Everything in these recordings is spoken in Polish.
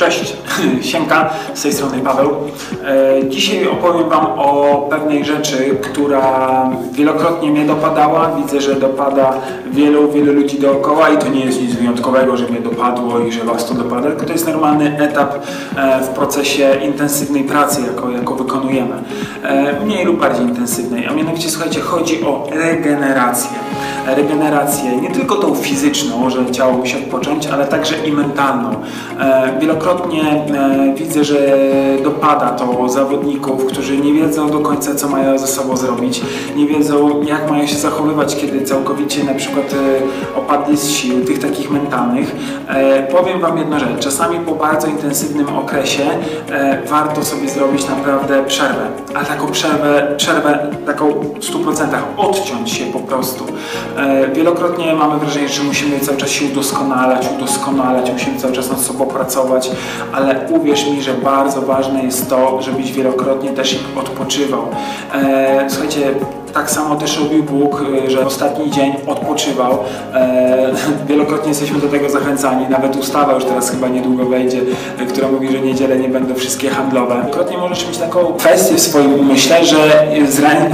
Cześć, Siemka, z tej strony Paweł. E, Dzisiaj opowiem Wam o pewnej rzeczy, która wielokrotnie mnie dopadała. Widzę, że dopada wielu, wielu ludzi dookoła i to nie jest nic wyjątkowego, że mnie dopadło i że Was to dopada, tylko to jest normalny etap e, w procesie intensywnej pracy, jako, jako wykonujemy. E, Mniej lub bardziej intensywnej, a mianowicie słuchajcie, chodzi o regenerację. Regenerację nie tylko tą fizyczną, że ciało musi odpocząć, ale także i mentalną. E, Wielokrotnie e, widzę, że dopada to zawodników, którzy nie wiedzą do końca, co mają ze sobą zrobić, nie wiedzą, jak mają się zachowywać, kiedy całkowicie na przykład e, opadli z sił, tych takich mentalnych. Powiem Wam jedną rzecz, czasami po bardzo intensywnym okresie warto sobie zrobić naprawdę przerwę, ale taką przerwę, przerwę taką w 100% odciąć się po prostu. E, Wielokrotnie mamy wrażenie, że musimy cały czas się udoskonalać, udoskonalać, musimy cały czas nad sobą pracować, ale uwierz mi, że bardzo ważne jest to, żebyś wielokrotnie też odpoczywał. E, Słuchajcie, tak samo też robił Bóg, y, że ostatni dzień odpoczywał. E, wielokrotnie jesteśmy do tego zachęcani. Nawet ustawa już teraz chyba niedługo wejdzie, y, która mówi, że niedziele nie będą wszystkie handlowe. Wielokrotnie możesz mieć taką kwestię w swoim umyśle, że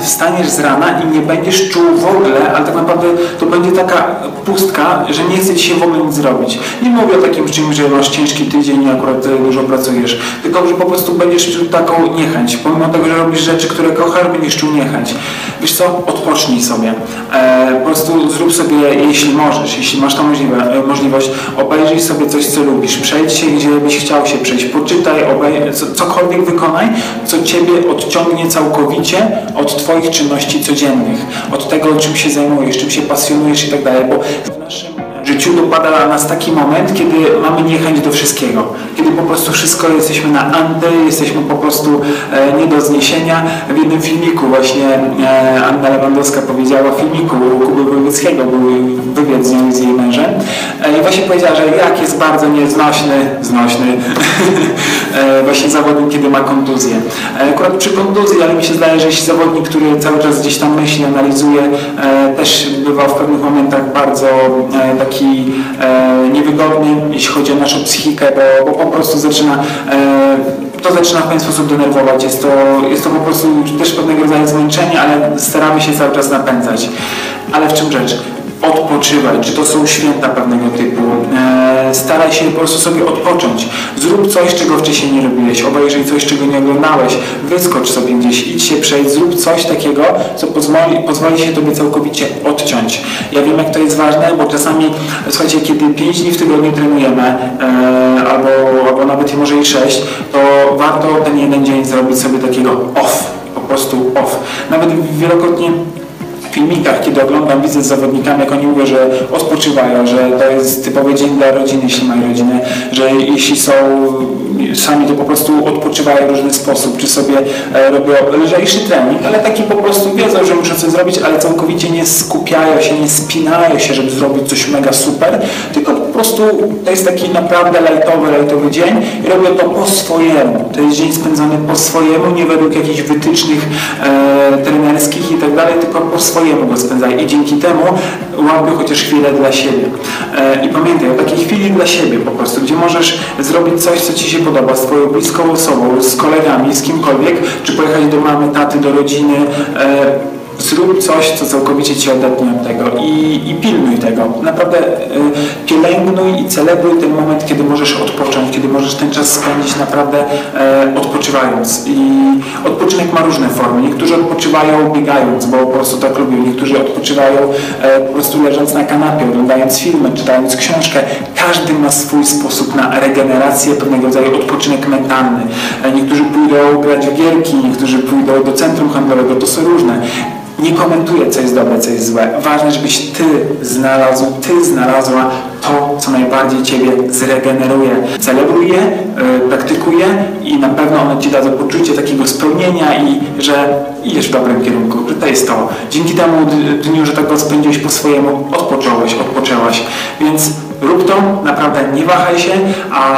wstaniesz z rana i nie będziesz czuł w ogóle, ale tak naprawdę to będzie taka pustka, że nie chce ci się w ogóle nic zrobić. Nie mówię o takim czymś, że masz ciężki tydzień i akurat y, dużo pracujesz, tylko że po prostu będziesz czuł taką niechęć. Pomimo tego, że robisz rzeczy, które kochasz, będziesz czuł niechęć. Wiesz co, odpocznij sobie. E, po prostu zrób sobie, jeśli możesz, jeśli masz tą e, możliwość, obejrzyj sobie coś, co lubisz. Przejdź się, gdzie byś chciał się przejść. Poczytaj, obej- co, cokolwiek wykonaj, co Ciebie odciągnie całkowicie od Twoich czynności codziennych. Od tego, czym się zajmujesz, czym się pasjonujesz i tak dalej. Bo w naszym życiu dopada na nas taki moment, kiedy mamy niechęć do wszystkiego. Kiedy po prostu wszystko jesteśmy na anty, jesteśmy po prostu e, nie do zniesienia. W jednym filmiku właśnie e, Anna Lewandowska powiedziała w filmiku Kuby Wojewódzkiego, był wywiad z nią z jej mężem e, i właśnie powiedziała, że jak jest bardzo nieznośny, znośny właśnie zawodnik, kiedy ma kontuzję. E, akurat przy kontuzji, ale mi się zdaje, że jeśli zawodnik, który cały czas gdzieś tam myśli, analizuje, e, też bywa w pewnych momentach bardzo e, taki e, niewygodny, jeśli chodzi o naszą psychikę, bo, po prostu zaczyna e, to zaczyna w pewien sposób denerwować. Jest to, jest to po prostu też pewnego rodzaju zmęczenie, ale staramy się cały czas napędzać. Ale w czym rzecz? Odpoczywaj, czy to są święta pewnego typu. E, staraj się po prostu sobie odpocząć. Zrób coś, czego wcześniej nie robiłeś. Obejrzyj coś, czego nie oglądałeś. Wyskocz sobie gdzieś, idź się przejść. Zrób coś takiego, co pozwoli, pozwoli się Tobie całkowicie odciąć. Ja wiem, jak to jest ważne, bo czasami, słuchajcie, kiedy 5 dni w tygodniu trenujemy, e, albo, albo nawet może i 6, to warto ten jeden dzień zrobić sobie takiego off, po prostu off. Nawet wielokrotnie filmikach, kiedy oglądam, widzę z zawodnikami, jak oni mówią, że odpoczywają, że to jest typowy dzień dla rodziny, jeśli mają rodzinę, że jeśli są sami, to po prostu odpoczywają w różny sposób, czy sobie e, robią lżejszy trening, ale taki po prostu wiedzą, że muszą coś zrobić, ale całkowicie nie skupiają się, nie spinają się, żeby zrobić coś mega super, tylko prostu to jest taki naprawdę lajtowy, lajtowy dzień i robią to po swojemu. To jest dzień spędzony po swojemu, nie według jakichś wytycznych e, trenerskich i tak dalej, tylko po swojemu go spędzaj i dzięki temu łapią chociaż chwilę dla siebie. E, I pamiętaj o takiej chwili dla siebie po prostu, gdzie możesz zrobić coś, co Ci się podoba z Twoją bliską osobą, z kolegami, z kimkolwiek, czy pojechać do mamy, taty, do rodziny, e, zrób coś, co całkowicie Cię odetnie od tego i, i pilnuj tego. Naprawdę y, pielęgnuj i celebruj ten moment, kiedy możesz odpocząć, kiedy możesz ten czas spędzić naprawdę e, odpoczywając. I odpoczynek ma różne formy. Niektórzy odpoczywają biegając, bo po prostu tak lubią. Niektórzy odpoczywają e, po prostu leżąc na kanapie, oglądając filmy, czytając książkę. Każdy ma swój sposób na regenerację, pewnego rodzaju odpoczynek mentalny. E, niektórzy pójdą grać w gierki, niektórzy pójdą do centrum handlowego. To są różne nie komentuję, co jest dobre, co jest złe. Ważne, żebyś Ty znalazł, Ty znalazła to, co najbardziej Ciebie zregeneruje. Celebruj je, yy, praktykuj je i na pewno one Ci dadzą poczucie takiego spełnienia i że idziesz w dobrym kierunku, że to jest to. Dzięki temu dniu, że tak go spędziłeś po swojemu, odpocząłeś, odpoczęłaś. Więc rób to, naprawdę nie wahaj się, a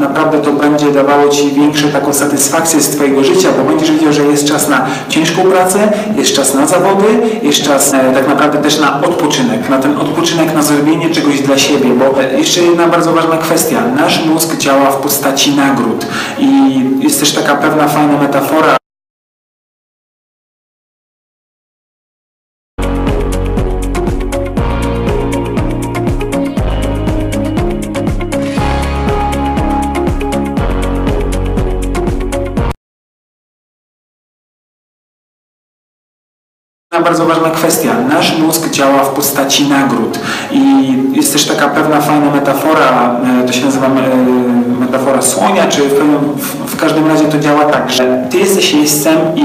naprawdę to będzie dawało Ci większą taką satysfakcję z Twojego życia, bo będziesz wiedział, że jest czas na ciężką pracę, jest czas na zawody, jest czas e, tak naprawdę też na odpoczynek, na ten odpoczynek, na zrobienie czegoś dla siebie, bo e, jeszcze jedna bardzo ważna kwestia, nasz mózg działa w postaci nagród i jest też taka pewna fajna metafora, bardzo ważna kwestia. Nasz mózg działa w postaci nagród i jest też taka pewna fajna metafora, e, to się nazywa e, metafora słonia, czy w, w, każdym razie to działa tak, że ty jesteś jeźdźcem i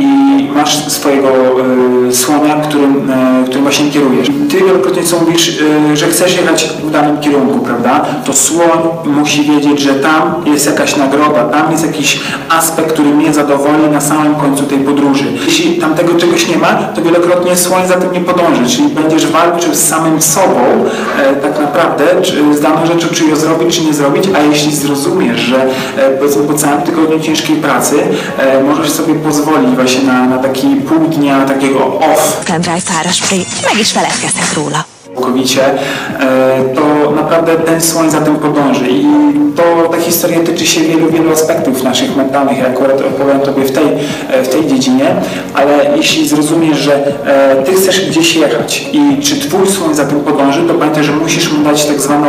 masz swojego e, słonia, którym, e, którym właśnie kierujesz. Ty wielokrotnie co mówisz, e, że chcesz jechać w danym kierunku, prawda? To słoń musi wiedzieć, że tam jest jakaś nagroda, tam jest jakiś aspekt, który mnie zadowoli na samym końcu tej podróży. Jeśli tam tego czegoś nie ma, to wielokrotnie słoń za tym nie podąży, czyli będziesz walczył z samym sobą e, tak naprawdę, czy, z daną rzeczą, czy ją zrobić, czy nie zrobić, a jeśli zrozumiesz, że e, powiedzmy po całym tygodniu ciężkiej pracy e, możesz sobie pozwolić właśnie na, na taki pół dnia takiego off, Kendráj fára spré, meg is feledkeztek róla. całkowicie, e, to naprawdę ten słoń za tym podąży. I to ta historia tyczy się wielu, wielu aspektów naszych mentalnych. Ja akurat opowiem Tobie w tej, w tej dziedzinie, ale jeśli zrozumiesz, że Ty chcesz gdzieś jechać i czy Twój słoń za tym podąży, to pamiętaj, że musisz mu dać tak zwaną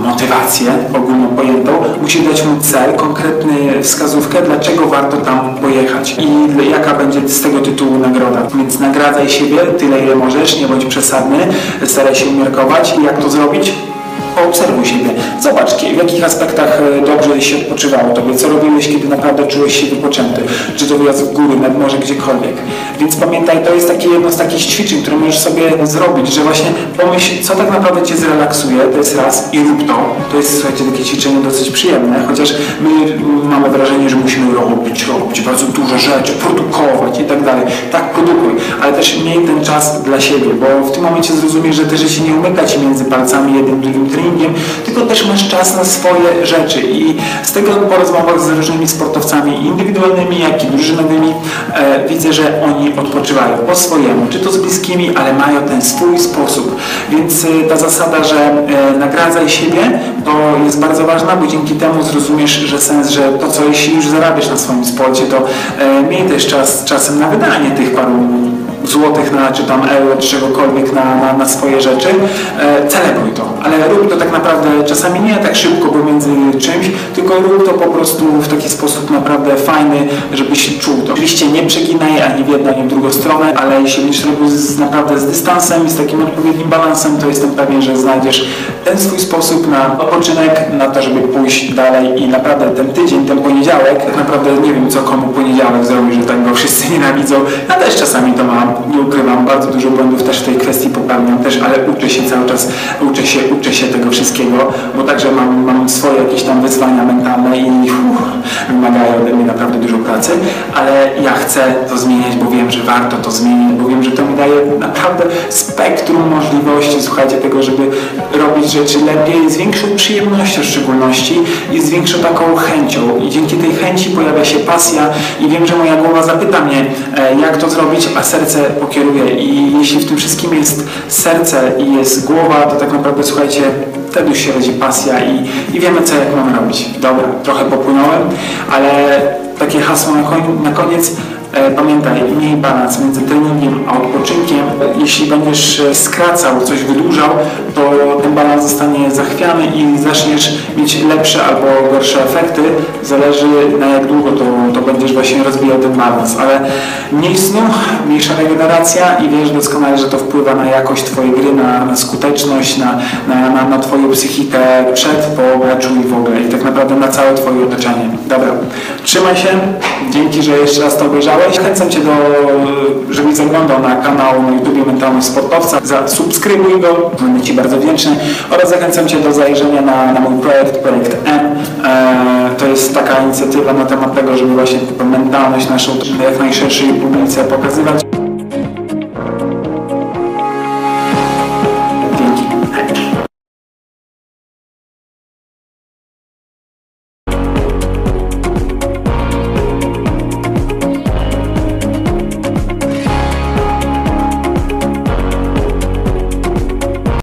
motywację ogólną pojętą, musisz dać mu cel, konkretny wskazówkę, dlaczego warto tam pojechać i jaka będzie z tego tytułu nagroda. Więc nagradzaj siebie tyle, ile możesz, nie bądź przesadny, staraj się umiarkować. Jak to zrobić? Poobserwuj siebie. Zobacz, w jakich aspektach e, dobrze się odpoczywało Tobie, co robiłeś, kiedy naprawdę czułeś się wypoczęty, czy to wyjazd w góry, nad morze, gdziekolwiek. Więc pamiętaj, to jest takie jedno z takich ćwiczeń, które możesz sobie zrobić, że właśnie pomyśl, co tak naprawdę Cię zrelaksuje, to jest raz i rób to. To jest, słuchajcie, takie ćwiczenie dosyć przyjemne, chociaż my mm, mamy wrażenie, że musimy robić, robić bardzo dużo rzeczy, produkować i tak dalej. Tak, też miej ten czas dla siebie, bo w tym momencie zrozumiesz, że też się nie umyka Ci między palcami jednym, drugim treningiem, tylko też masz czas na swoje rzeczy. I z tego po rozmowach z różnymi sportowcami indywidualnymi, jak i drużynowymi. E, widzę, że oni odpoczywają po swojemu, czy to z bliskimi, ale mają ten swój sposób, więc e, ta zasada, że e, nagradzaj siebie, to jest bardzo ważna, bo dzięki temu zrozumiesz, że sens, że to co jeśli już zarabiasz na swoim sporcie, to e, miej też czas czasem na wydanie tych paru złotych na, czy tam euro, czy czegokolwiek na, na, na swoje rzeczy, e, celebruj to, ale rób to tak naprawdę czasami nie tak szybko pomiędzy czymś, tylko rób to po prostu w taki sposób naprawdę fajny, żebyś czuł to. Oczywiście nie przeginaj ani w jedną, ani w drugą stronę, ale jeśli będziesz robił z, naprawdę z dystansem i z takim odpowiednim balansem, to jestem pewien, że znajdziesz ten swój sposób na odpoczynek, na to, żeby pójść dalej i naprawdę ten tydzień, ten poniedziałek, tak naprawdę nie wiem, co komu poniedziałek zrobi, że tak go wszyscy nienawidzą. Ja też czasami to mam, nie ukrywam, bardzo dużo błędów też w tej kwestii popełniam też, ale uczę się cały czas, uczę się, uczę się tego wszystkiego, bo także mam, mam swoje jakieś tam wyzwania mentalne i uff, wymagają ode mnie naprawdę dużo pracy, ale ja chcę to zmieniać, bo wiem, że warto to zmienić, bo wiem, że to mi daje naprawdę spektrum możliwości, słuchajcie, tego, żeby robić rzeczy lepiej, z większą przyjemnością w szczególności i z większą taką chęcią. I dzięki tej chęci pojawia się pasja i wiem, że moja głowa zapyta mnie, e, jak to zrobić, a serce pokieruje i jeśli w tym wszystkim jest serce i jest głowa, to tak naprawdę, słuchajcie, wtedy już się rodzi pasja i, i wiemy, co jak mamy robić. Dobra, trochę popłynąłem, ale takie hasło na, koniec, Pamiętaj, miej balans między treningiem a odpoczynkiem. Jeśli będziesz e, skracał, coś wydłużał, to ten balans zostanie zachwiany i zaczniesz mieć lepsze albo gorsze efekty. Zależy na jak długo to, to będziesz właśnie rozwijał ten balans. Ale mniej snu, mniejsza regeneracja i wiesz doskonale, że to wpływa na jakość Twojej gry, na, na skuteczność, na, na, na, na Twoją psychikę przed, po meczu i w ogóle. I tak naprawdę na całe Twoje otoczenie. Dobra, trzymaj się. Dzięki, że jeszcze raz to obejrzałeś. Zachęcam Cię do, żebyś zaglądał na kanał na YouTube Mentalność Sportowca. Zasubskrybuj go, będę Ci bardzo wdzięczny. Oraz zachęcam Cię do zajrzenia na, na mój projekt, projekt M. E, to jest taka inicjatywa na temat tego, żeby właśnie mentalność naszą jak najszerszej publice pokazywać.